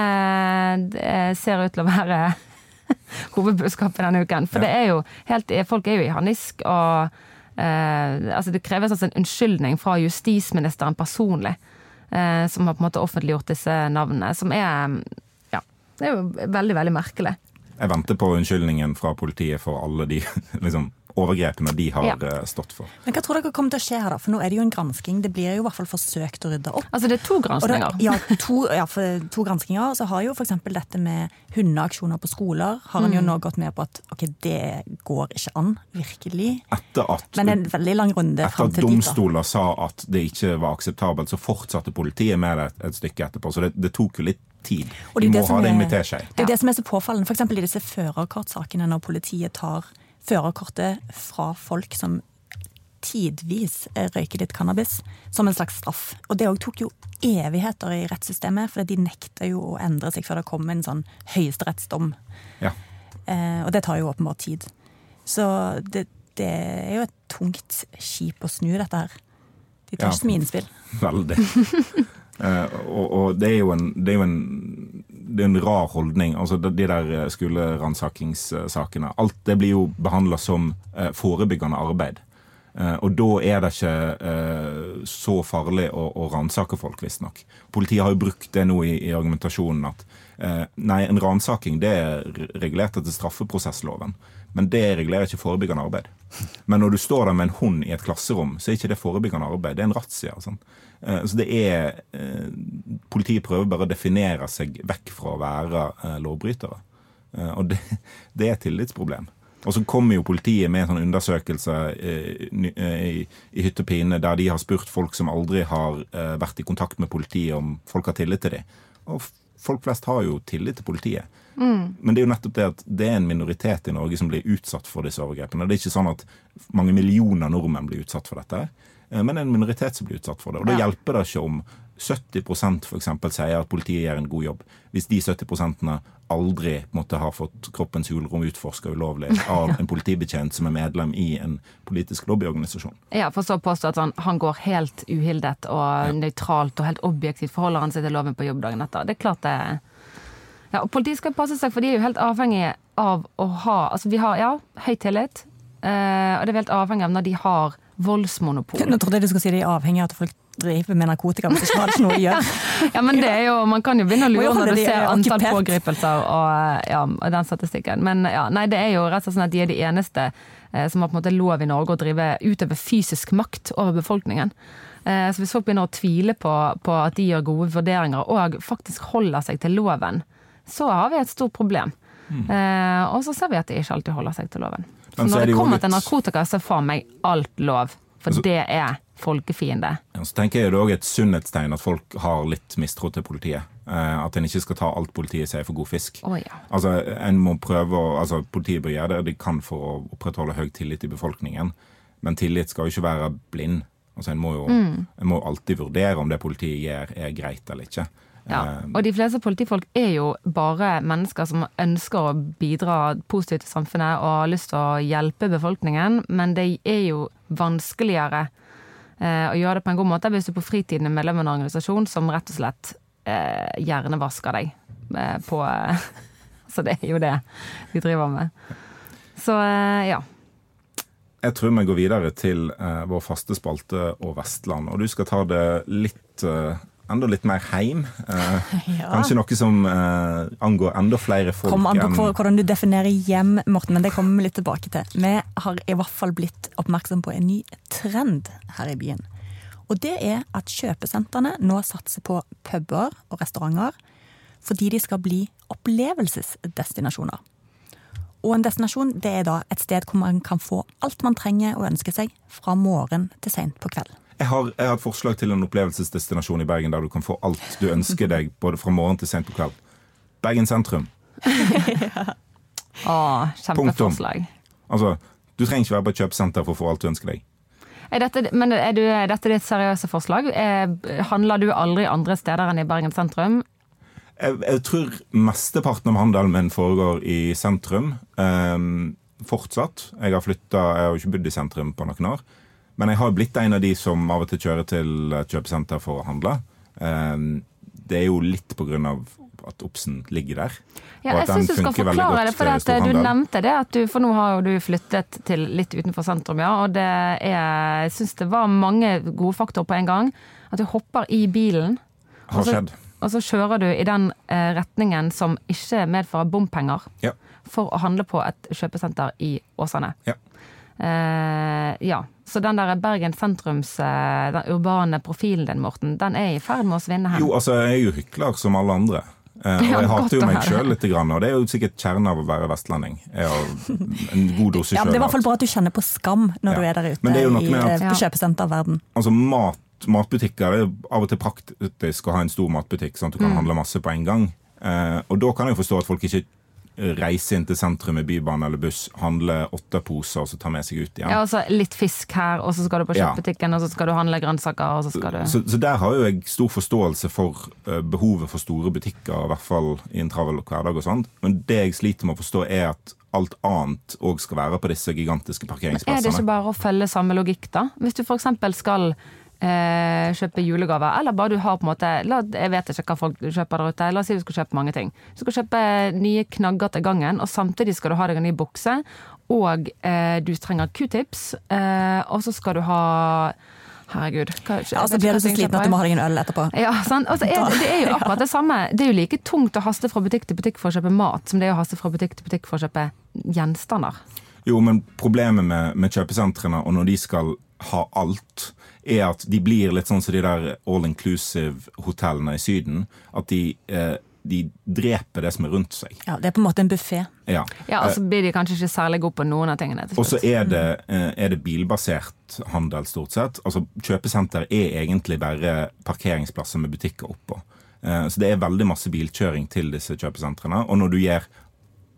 det ser ut til å være hovedbudskapet denne uken. For det er jo helt, folk er jo i harnisk, og eh, altså det kreves altså en unnskyldning fra justisministeren personlig, eh, som har på en måte offentliggjort disse navnene, som er Ja, det er jo veldig, veldig merkelig. Jeg venter på unnskyldningen fra politiet for alle de liksom, overgrepene de har Ja. eh, stått for. Men hva tror dere kommer til å skje her, da? For nå er det jo en gransking. Det blir jo i hvert fall forsøkt å rydde opp. Altså, det er to granskinger? det, ja, to, ja, for to granskinger. Så har jo f.eks. dette med hundeaksjoner på skoler har en jo nå gått med på at ok, det går ikke an, virkelig. Etter at, Men en veldig lang runde etter fram at til dit. domstoler sa at det ikke var akseptabelt, så fortsatte politiet med det et, stykke etterpå. Så det, det tok jo litt tid. Og De det er må det ha det er- invitert seg. Det er det som er så påfallende, f.eks. i disse førerkortsakene, når politiet tar førerkortet fra folk som tidvis røyker litt cannabis, som en slags straff. Og det òg tok jo evigheter i rettssystemet, for de nekta jo å endre seg før det kom en sånn høyesterettsdom. Ja. Eh, og det tar jo åpenbart tid. Så det, det er jo et tungt skip å snu, dette her. De tar Ja. ikke så mye innspill. Veldig. Eh, og, og det er jo en, det er jo en, det er en rar holdning. Altså de, de der eh. Alt det blir jo behandla som eh, forebyggende arbeid. Eh, og da er det ikke så farlig å, å ransake folk, visstnok. Politiet har jo brukt det nå i, i argumentasjonen at nei, en ransaking det er regulert etter straffeprosessloven. Men det regulerer ikke forebyggende arbeid. Men når du står der med en hund i et klasserom, så er ikke det forebyggende arbeid. Det er en razzia. Sånn. Eh, Så det er eh, Politiet prøver bare å definere seg vekk fra å være eh, lovbrytere. Og det, det er et tillitsproblem. Og så kommer jo politiet med en sånn undersøkelse i, i hytte og pine der de har spurt folk som aldri har vært i kontakt med politiet, om folk har tillit til dem. Og folk flest har jo tillit til politiet. Men det er jo nettopp det at det er en minoritet i Norge som blir utsatt for disse overgrepene. Det er ikke sånn at mange millioner nordmenn blir utsatt for dette, men det er en minoritet som blir utsatt for det. Og da Ja. hjelper det ikke om 70% for eksempel sier at politiet gjør en god jobb, hvis de 70 aldri måtte ha fått kroppens hulrom utforska ulovlig av en politibetjent som er medlem i en politisk lobbyorganisasjon. Ja, for så påstå at han, han går helt uhildet og nøytralt og helt objektivt forholder han seg til loven på jobb dagen etter. Det er klart det Ja, og politiet skal passe seg, for de er jo helt avhengige av å ha Altså, vi har, ja, høy tillit, eh, og det er helt avhengig av når de har voldsmonopol. Nå trodde jeg du skulle si de er avhengig av at folk driver med narkotika, hvis ikke har det ikke noe å gjøre. Ja, men det er jo, Man kan jo begynne å lure når du ser antall pågripelser og, ja, og den statistikken. Men ja, nei, det er jo rett og slett sånn at de er de eneste eh, som har på en måte lov i Norge å drive utøve fysisk makt over befolkningen. Eh, så hvis folk begynner å tvile på, på at de gjør gode vurderinger og faktisk holder seg til loven, så har vi et stort problem. Eh, og så ser vi at de ikke alltid holder seg til loven. Så Men så når det det kommer litt- til narkotika, så er faen meg alt lov. For Altså- det er folkefiende. Ja, så tenker jeg det er også et sunnhetstegn at folk har litt mistro til politiet. Eh, at en ikke skal ta alt politiet sier for god fisk. Oh, ja. Altså, en må prøve å, altså, Politiet bør gjøre det de kan for å opprettholde høy tillit i befolkningen, men tillit skal jo ikke være blind. Altså, en, må jo, en må alltid vurdere om det politiet gjør, er greit eller ikke. Ja. Eh, Og de fleste politifolk er jo bare mennesker som ønsker å bidra positivt til samfunnet og har lyst til å hjelpe befolkningen, men det er jo vanskeligere eh, å gjøre det på en god måte hvis du på fritiden er medlem av en organisasjon som rett og slett eh, hjernevasker deg eh, på Så det er jo det de driver med. Så ja. Jeg tror vi går videre til vår faste spalte og Vestland. Og du skal ta det litt enda litt mer heim. Eh, Ja. Kanskje noe som eh, angår enda flere folk Kom an på enn hvordan du definerer hjem, Morten, men det kommer vi litt tilbake til. Vi har i hvert fall blitt oppmerksom på en ny trend her i byen. Og det er at kjøpesentrene nå satser på puber og restauranter fordi de skal bli opplevelsesdestinasjoner. Og en destinasjon det er da et sted hvor man kan få alt man trenger og ønsker seg fra morgen til seint på kveld. Jeg har, jeg har et forslag til en opplevelsesdestinasjon i Bergen der du kan få alt du ønsker deg både fra morgen til sent på kveld. Bergen sentrum. Å, kjempeforslag. Altså, du trenger ikke være på et kjøpesenter for å få alt du ønsker deg. Er dette, men er, du, er dette ditt seriøse forslag? Er, handler du aldri andre steder enn i Bergen sentrum? Jeg, jeg tror mesteparten av handelen min foregår i sentrum. Um, fortsatt. Jeg har flytta, jeg har ikke bodd i sentrum på noen år. Men jeg har blitt en av de som av og til kjører til et kjøpesenter for å handle. Ehm, det er jo litt på grunn av at Obsen ligger der. Ja, jeg syns du skal forklare det, for at du nevnte det. Du, for nå har jo du flyttet til litt utenfor sentrum, ja. Og det er, jeg syns det var mange gode faktorer på en gang. At du hopper i bilen, Har så- skjedd. og så kjører du i den eh, retningen som ikke medfører bompenger, Ja. for å handle på et kjøpesenter i Åsane. Ja. Eh, ja. Så den der Bergen sentrums, eh, den urbane profilen din, Morten, den er i ferd med å svinne hen. Jo, altså, jeg er jo hykler som alle andre. Eh, og jeg hater jo meg sjøl litt, og det er jo sikkert kjernen av å være vestlending. er en god dose Ja, men Det er i hvert fall bra at du kjenner på skam når Ja. du er der ute er i at- kjøpesenterverden. Altså, mat, matbutikker det er av og til praktisk å ha en stor matbutikk, sånn at du kan handle masse på en gang. Eh, og da kan jeg jo forstå at folk ikke reiser inn til sentrum med bybane eller buss, handle åtte poser og så ta med seg ut igjen. Ja, altså litt fisk her, og så skal du på Ja. og så skal du handle grønnsaker, og så skal du Så, så der har jo jeg stor forståelse for eh, behovet for store butikker, i hvert fall i en travel hverdag og sånt. Men det jeg sliter med å forstå, er at alt annet òg skal være på disse gigantiske parkeringsplassene. Er det ikke bare å følge samme logikk, da? Hvis du f.eks. skal eh, kjøpe julegaver, eller bare du har på en måte la, Jeg vet ikke hva folk kjøper der ute. La oss si du skal kjøpe mange ting. Du skal kjøpe nye knagger til gangen, og samtidig skal du ha deg en ny bukse. Og eh, du trenger q-tips, eh, og så skal du ha Herregud. Hva, Ja, så blir du så sliten at du må ha deg en øl etterpå. Ja, sant? Altså, er, det- det er jo akkurat det samme. Det er jo like tungt å haste fra butikk til butikk for å kjøpe mat, som det er å haste fra butikk til butikk for å kjøpe gjenstander. Jo, men problemet med, med kjøpesentrene, og når de skal ha alt, er at de blir litt sånn som de der all inclusive-hotellene i Syden. At de, eh, de dreper det som er rundt seg. Ja, Det er på en måte en buffé. Ja. Ja, og så blir de kanskje ikke særlig gode på noen av tingene. Og så er det, eh, er det bilbasert handel, stort sett. Altså, Kjøpesenter er egentlig bare parkeringsplasser med butikker oppå. Eh, Så det er veldig masse bilkjøring til disse kjøpesentrene. Og når du gjør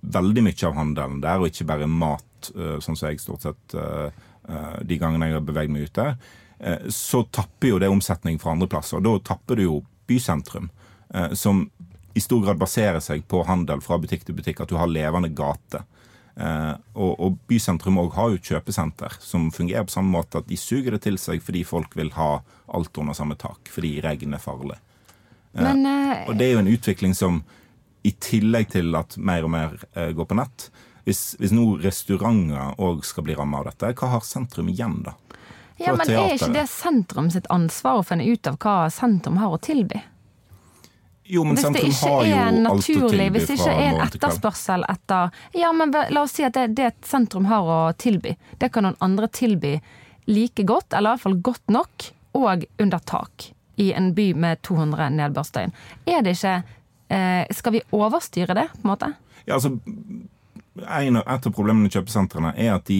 veldig mye av handelen der, og ikke bare mat, eh, sånn som jeg stort sett de gangene jeg har beveget meg ut der, eh, så tapper jo det omsetning fra andre plasser. Da tapper du jo bysentrum, eh, som i stor grad baserer seg på handel fra butikk til butikk, at du har levende gate. Eh, og, og bysentrum òg har jo kjøpesenter som fungerer på samme måte at de suger det til seg fordi folk vil ha alt under samme tak, fordi regn er farlig. Men uh, Og det er jo en utvikling som i tillegg til at mer og mer eh, går på nett hvis, hvis nå restauranter òg skal bli ramma av dette, hva har sentrum igjen da? Ja, men men er ikke det sentrum sitt ansvar å finne ut av hva sentrum har å tilby? Jo, men Hvis det ikke er naturlig, hvis det ikke er en etterspørsel etter Ja, men la oss si at det, det et sentrum har å tilby, det kan noen andre tilby like godt, eller i hvert fall godt nok, og under tak. I en by med 200 nedbørsdøgn. Er det ikke eh, Skal vi overstyre det, på en måte? Ja, altså, en, av- et av problemene i kjøpesentrene er at de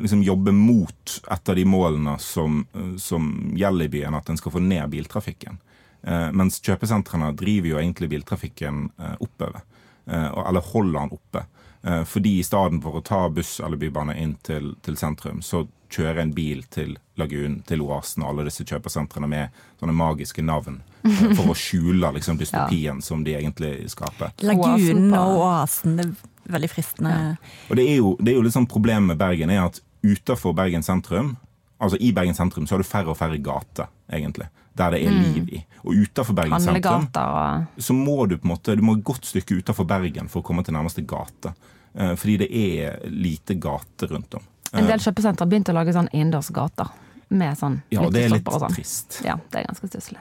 liksom jobbe mot et av de målene som, eh, som gjelder i byen, at en skal få ned biltrafikken. Eh, mens kjøpesentrene driver jo egentlig biltrafikken eh, oppover. Eh, eller holder den oppe. Eh, fordi i stedet for å ta buss eller bybane inn til, til sentrum, så kjører en bil til Lagunen, til Oasen og alle disse kjøpesentrene med sånne magiske navn. eh, For å skjule liksom dystopien som de egentlig skaper. Lagunen og oasen, det veldig fristende. Og det er jo, det er jo litt sånn problemet med Bergen er at utenfor Bergen sentrum, altså i Bergen sentrum, så har du færre og færre gater, egentlig. Der det er liv i. Og utenfor Bergen sentrum og så må du på en måte, du må et godt stykke utenfor Bergen for å komme til nærmeste gate. Eh, Fordi det er lite gate rundt om. En del kjøpesentre har begynt å lage sånn innendørsgater. Med sånn Ja, det er litt og sånn. trist. Ja, det er ganske stusslig.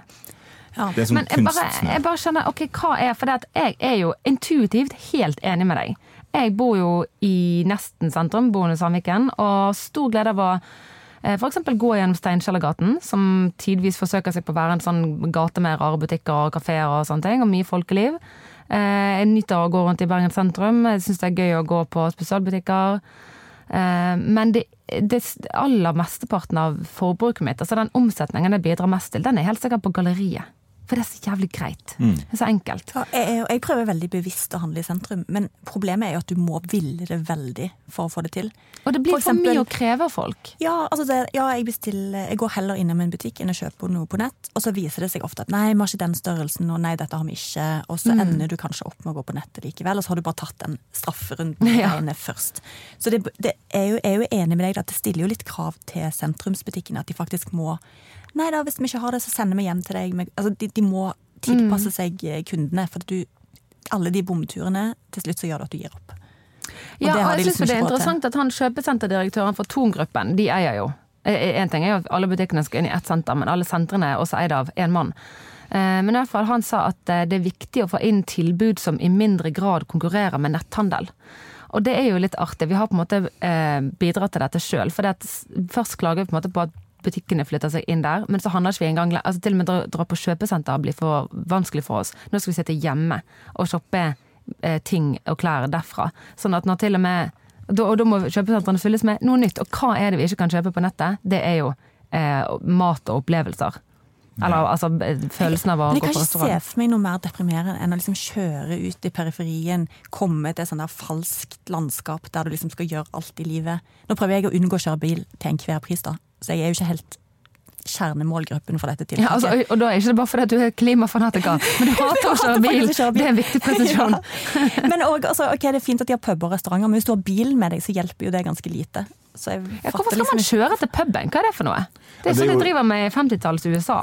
Ja. Men jeg bare, jeg bare skjønner, ok, hva er For jeg er jo intuitivt helt enig med deg. Jeg bor jo i nesten sentrum, bor i Sandviken, og stor glede av å F.eks. gå gjennom Steinkjellergaten, som tidvis forsøker seg på å være en sånn gate med rare butikker og kafeer og sånne ting, og mye folkeliv. Eh, Jeg nyter å gå rundt i Bergen sentrum. Jeg syns det er gøy å gå på spesialbutikker. Eh, Men det, det aller mesteparten av forbruket mitt, altså den omsetningen jeg bidrar mest til, den er helt sikkert på galleriet. For det er så jævlig greit. Det er så enkelt. Ja, jeg, jeg prøver veldig bevisst å handle i sentrum, men problemet er jo at du må ville det veldig for å få det til. Og det blir For for, mye å kreve av folk. Ja, altså det, ja jeg, bestiller, jeg går heller innom en butikk enn å kjøpe noe på nett, og så viser det seg ofte at nei, vi har ikke den størrelsen, og nei, dette har vi ikke, og så ender du kanskje opp med å gå på nettet likevel, og så har du bare tatt den strafferunden Ja. først. Så det, det er jo, jeg er jo enig med deg at det stiller jo litt krav til sentrumsbutikkene, at de faktisk må Nei da, hvis vi ikke har det, så sender vi hjem til deg. Altså, de, de må tilpasse seg eh, kundene, for du alle de bomturene, til slutt så gjør det at du gir opp. Ja, det har og jeg liksom synes det er interessant til. at han kjøpesenterdirektøren for Thon-gruppen, de eier jo en ting er jo at alle butikkene skal inn i ett senter, men alle sentrene er også eid av én mann. Eh, Men i hvert fall han sa at eh, det er viktig å få inn tilbud som i mindre grad konkurrerer med netthandel. Og det er jo litt artig. Vi har på en måte eh, bidratt til dette sjøl. For det først klager vi på på at butikkene flytter seg inn der, men så handler ikke vi engang altså Til og med dra, dra på kjøpesenter blir for vanskelig for oss. Nå skal vi sitte hjemme og shoppe eh, ting og klær derfra. Sånn at når til og med da, Og da må kjøpesentrene fylles med noe nytt. Og hva er det vi ikke kan kjøpe på nettet? Det er jo eh, mat og opplevelser. Eller altså eh, følelsen av å gå på Men jeg kan ikke se for meg noe mer deprimerende enn å liksom kjøre ut i periferien, komme til et sånn der falskt landskap der du liksom skal gjøre alt i livet. Nå prøver jeg å unngå å kjøre bil til enhver pris, da, så jeg er jo ikke helt kjernemålgruppen for dette tiltaket. Ja, altså, og da er ikke det bare fordi du er klimafanatiker, men du hater å kjøre bil. Det er en viktig presisjon. Ja. Men også, altså, ok, det er fint at de har puber og restauranter, men hvis du har bilen med deg, så hjelper jo det ganske lite. Så jeg Ja, hvorfor skal man liksom man kjøre til puben? Hva er det for noe? Det er det er sånn de jo- driver med i 50-tallets USA.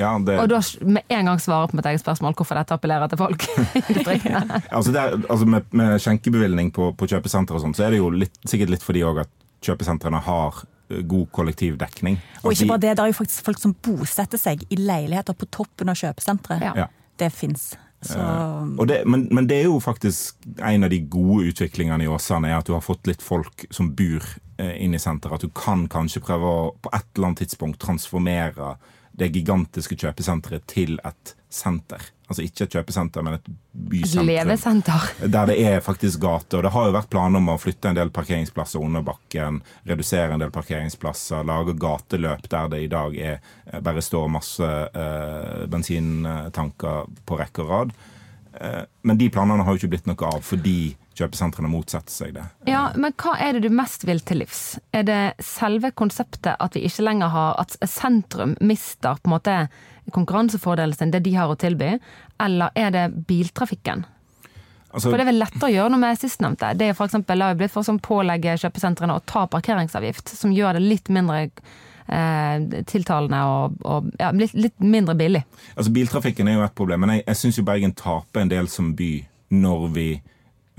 Ja, det, Og da med en gang svarer på mitt eget spørsmål hvorfor dette appellerer til folk. altså det er, altså med, med skjenkebevilgning på, på kjøpesentre og sånn, så er det jo litt, sikkert litt fordi òg at kjøpesentrene har god kollektivdekning. Og ikke bare det, det er jo faktisk folk som bosetter seg i leiligheter på toppen av kjøpesenteret. Ja. Det fins. Så Og det, men, men det er jo faktisk en av de gode utviklingene i Åsane, er at du har fått litt folk som bor eh, inn i senteret. At du kan kanskje prøve å på et eller annet tidspunkt transformere det gigantiske kjøpesenteret til et senter. Altså ikke et kjøpesenter, men et bysenter. bysentrum. levesenter. Der det er faktisk gate. Og det har jo vært planer om å flytte en del parkeringsplasser under bakken, redusere en del parkeringsplasser, lage gateløp der det i dag er, eh, bare står masse eh, bensintanker på rekke og rad. Eh, men de planene har jo ikke blitt noe av fordi kjøpesentrene motsetter seg det. Ja, men hva er det du mest vil til livs? Er det selve konseptet at vi ikke lenger har At sentrum mister på en måte konkurransefordelen sin, det de har å tilby, eller er det biltrafikken? Altså, For det er vel lettere å gjøre noe med sistnevnte. Det er for eksempel har jo blitt for sånn pålegge kjøpesentrene å ta parkeringsavgift, som gjør det litt mindre eh, tiltalende og, og ja, litt, litt mindre billig. Altså Biltrafikken er jo et problem, men jeg, jeg syns Bergen taper en del som by når vi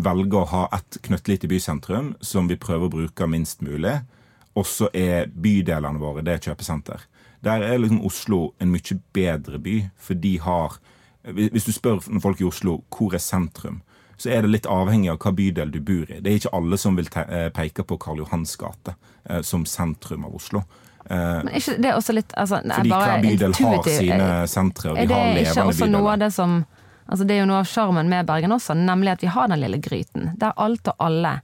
velger å ha et knøttlite bysentrum som vi prøver å bruke minst mulig, og så er bydelene våre det er kjøpesenter. Der er liksom Oslo en mye bedre by, for de har Hvis du spør folk i Oslo hvor er sentrum, så er det litt avhengig av hva bydel du bor i. Det er ikke alle som vil eh, peke på Karl Johans gate eh, som sentrum av Oslo. Eh, Men er ikke det også litt altså, nei, fordi bare hver bydel har sine er- sentre, og Er de det har ikke levende også noe av det som Altså Det er jo noe av sjarmen med Bergen også, nemlig at vi har den lille gryten. Der alt og alle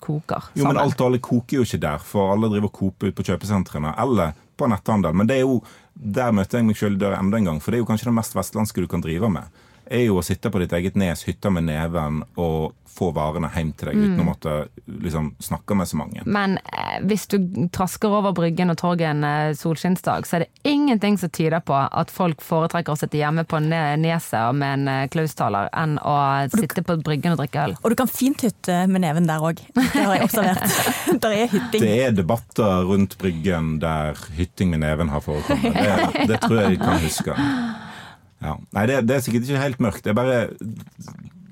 koker sammen. Jo, men alt og alle koker jo ikke der, for alle driver og koper ut på kjøpesentrene eller på netthandel. Men det er jo, der møter jeg meg sjøl i døra enda en gang, for det er jo kanskje det mest vestlandske du kan drive med. Er jo å sitte på ditt eget nes, hytta med neven og få varene hjem til deg uten å måtte liksom, snakke med så mange. Men eh, hvis du trasker over Bryggen og torget en eh, solskinnsdag, så er det ingenting som tyder på at folk foretrekker å sitte hjemme på ne- neset med en eh, klaustaler enn å sitte på Bryggen og drikke øl. Og du kan fint hytte med neven der òg. Det har jeg observert. der er hytting. Det er debatter rundt Bryggen der hytting med neven har forekommet. Det, det tror jeg jeg kan huske. Ja. Nei, det, det er sikkert ikke helt mørkt. Det er bare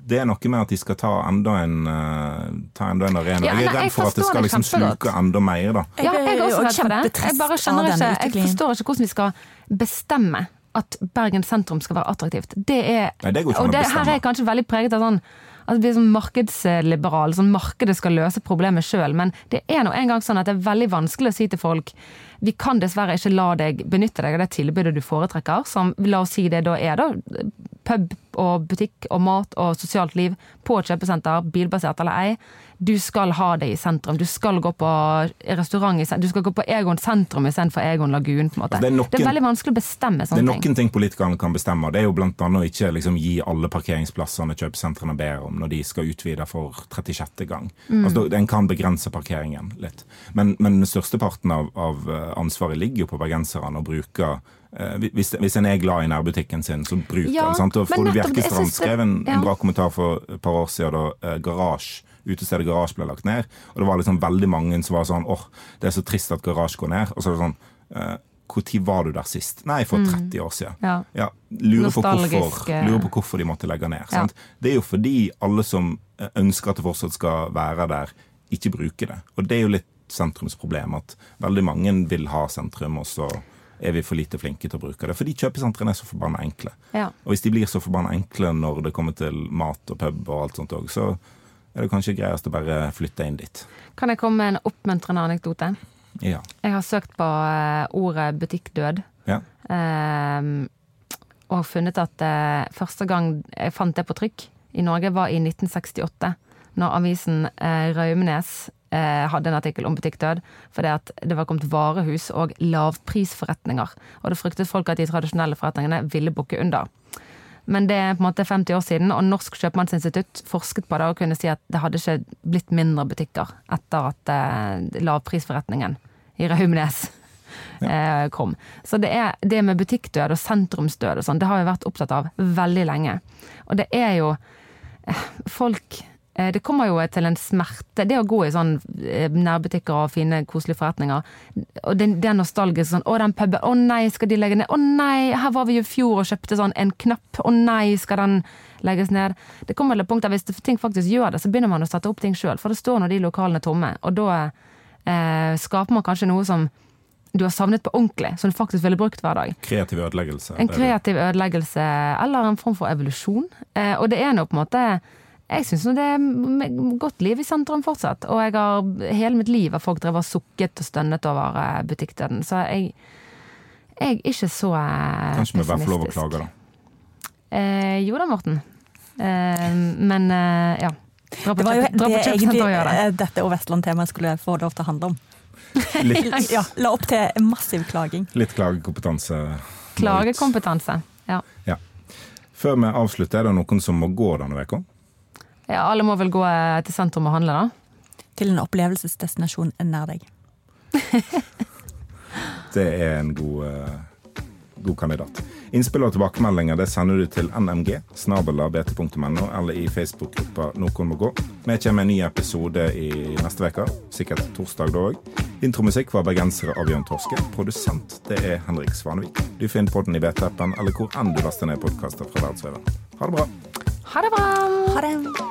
det er noe med at de skal ta enda en, uh, ta enda en arena. Ja, jeg er redd for at det skal liksom sluke enda mer, da. Ja, jeg er også redd for det. Jeg bare skjønner ikke, jeg forstår ikke hvordan vi skal bestemme at Bergen sentrum skal være attraktivt. Det er, Nei, det går ikke og det, her er jeg kanskje veldig preget av sånn at vi er sånn markedsliberal, sånn markedet skal løse problemet sjøl. Men det er nå engang sånn at det er veldig vanskelig å si til folk vi kan dessverre ikke la deg benytte deg av det tilbudet du foretrekker, som la oss si det da er da pub og butikk og mat og sosialt liv på kjøpesenter, bilbasert eller ei. Du skal ha det i sentrum. Du skal gå på restaurant i sentrum. Du skal gå på Egon sentrum istedenfor Egon Lagun. på en måte. Altså, det er noen- det er veldig vanskelig å bestemme sånne ting. Det er noen ting. ting politikerne kan bestemme. Det er jo annet å ikke liksom gi alle parkeringsplassene kjøpesentrene ber om når de skal utvide for 36. gang. Mm. Altså, En kan begrense parkeringen litt. Men, men den største parten av, av eh, ansvaret ligger jo på bergenserne å bruke eh, hvis, hvis en er glad i nærbutikken sin, så bruk Ja, den. sant? Og Frode Bjerkestrand skrev en, ja. en bra kommentar for et par år siden da eh, Garasje utestedet Garasje ble lagt ned. Og det var liksom veldig mange som var sånn åh, det er så trist at Garasje går ned. Og så er det sånn eh, Når var du der sist? Nei, for 30 år siden. Ja. Ja. lurer, på hvorfor, eh. lurer på hvorfor de måtte legge ned. Ja. Det er jo fordi alle som eh, ønsker at det fortsatt skal være der, ikke bruker det. Og det er jo litt sentrumsproblem at veldig mange vil ha sentrum, og så er vi for lite flinke til å bruke det. Fordi kjøpesentrene er så forbanna enkle. Ja. Og hvis de blir så forbanna enkle når det kommer til mat og pub og alt sånt òg, så er det kanskje greiest å bare flytte inn dit. Kan jeg komme med en oppmuntrende anekdote? Ja. Jeg har søkt på eh, ordet butikkdød. ja. og og funnet at eh, første gang jeg fant det på trykk i Norge, var i 1968. Når avisen Raumnes eh, hadde en artikkel om butikkdød. Fordi at det var kommet varehus og lavprisforretninger. Og det fryktet folk at de tradisjonelle forretningene ville bukke under. Men det er på en måte 50 år siden, og Norsk Kjøpmannsinstitutt forsket på det og kunne si at det hadde ikke blitt mindre butikker etter at eh, lavprisforretningen i Raumenes eh, kom. Så det, er, det med butikkdød og sentrumsdød og sånn, det har vi vært opptatt av veldig lenge. Og det er jo eh, Folk Det kommer jo til en smerte. Det å gå i sånn eh, nærbutikker og fine, koselige forretninger, og det, det er nostalgisk sånn Å, den puben. Å nei, skal de legge ned? Å nei, her var vi jo i fjor og kjøpte sånn en knapp. Å nei, skal den legges ned? Det kommer til et punkt der hvis ting faktisk gjør det, så begynner man å sette opp ting sjøl. For det står nå de lokalene tomme. Og da eh, skaper man kanskje noe som du har savnet på ordentlig, som du faktisk ville brukt hver dag. Kreativ ødeleggelse. En kreativ ødeleggelse, eller en form for evolusjon. Eh, og det er nå på en måte Jeg syns det er godt liv i sentrum fortsatt. Og jeg har hele mitt liv har folk drevet og sukket og stønnet over eh, butikkdøden. Så jeg, jeg er ikke så pessimistisk. Kanskje vi bare får lov å klage, da. Eh, jo da, Morten. Eh, men eh, ja. Dra på, Det var jo dra det egentlig det. eh, dette og Vestland-temaet skulle få lov til å handle om. Litt, Ja, La opp til massiv klaging. litt klagekompetanse. Klagekompetanse. Ja. Ja. Før vi avslutter, er det noen som må gå denne uka? Ja. Alle må vel gå eh, til sentrum og handle, da. Til en opplevelsesdestinasjon nær deg. Det er en god, uh, god kandidat. Innspill og tilbakemeldinger det sender du til nmg, snabela.bt.no, eller i Facebook-gruppa Noen må gå. Vi kommer med en ny episode i neste uke, sikkert torsdag da òg. Intromusikk var bergensere av Jørn Torske. Produsent det er Henrik Svanevik. Du finner podden i BT-appen eller hvor enn du laster ned podkaster fra verdensveven. Ha det bra! Ha det bra! Ha det!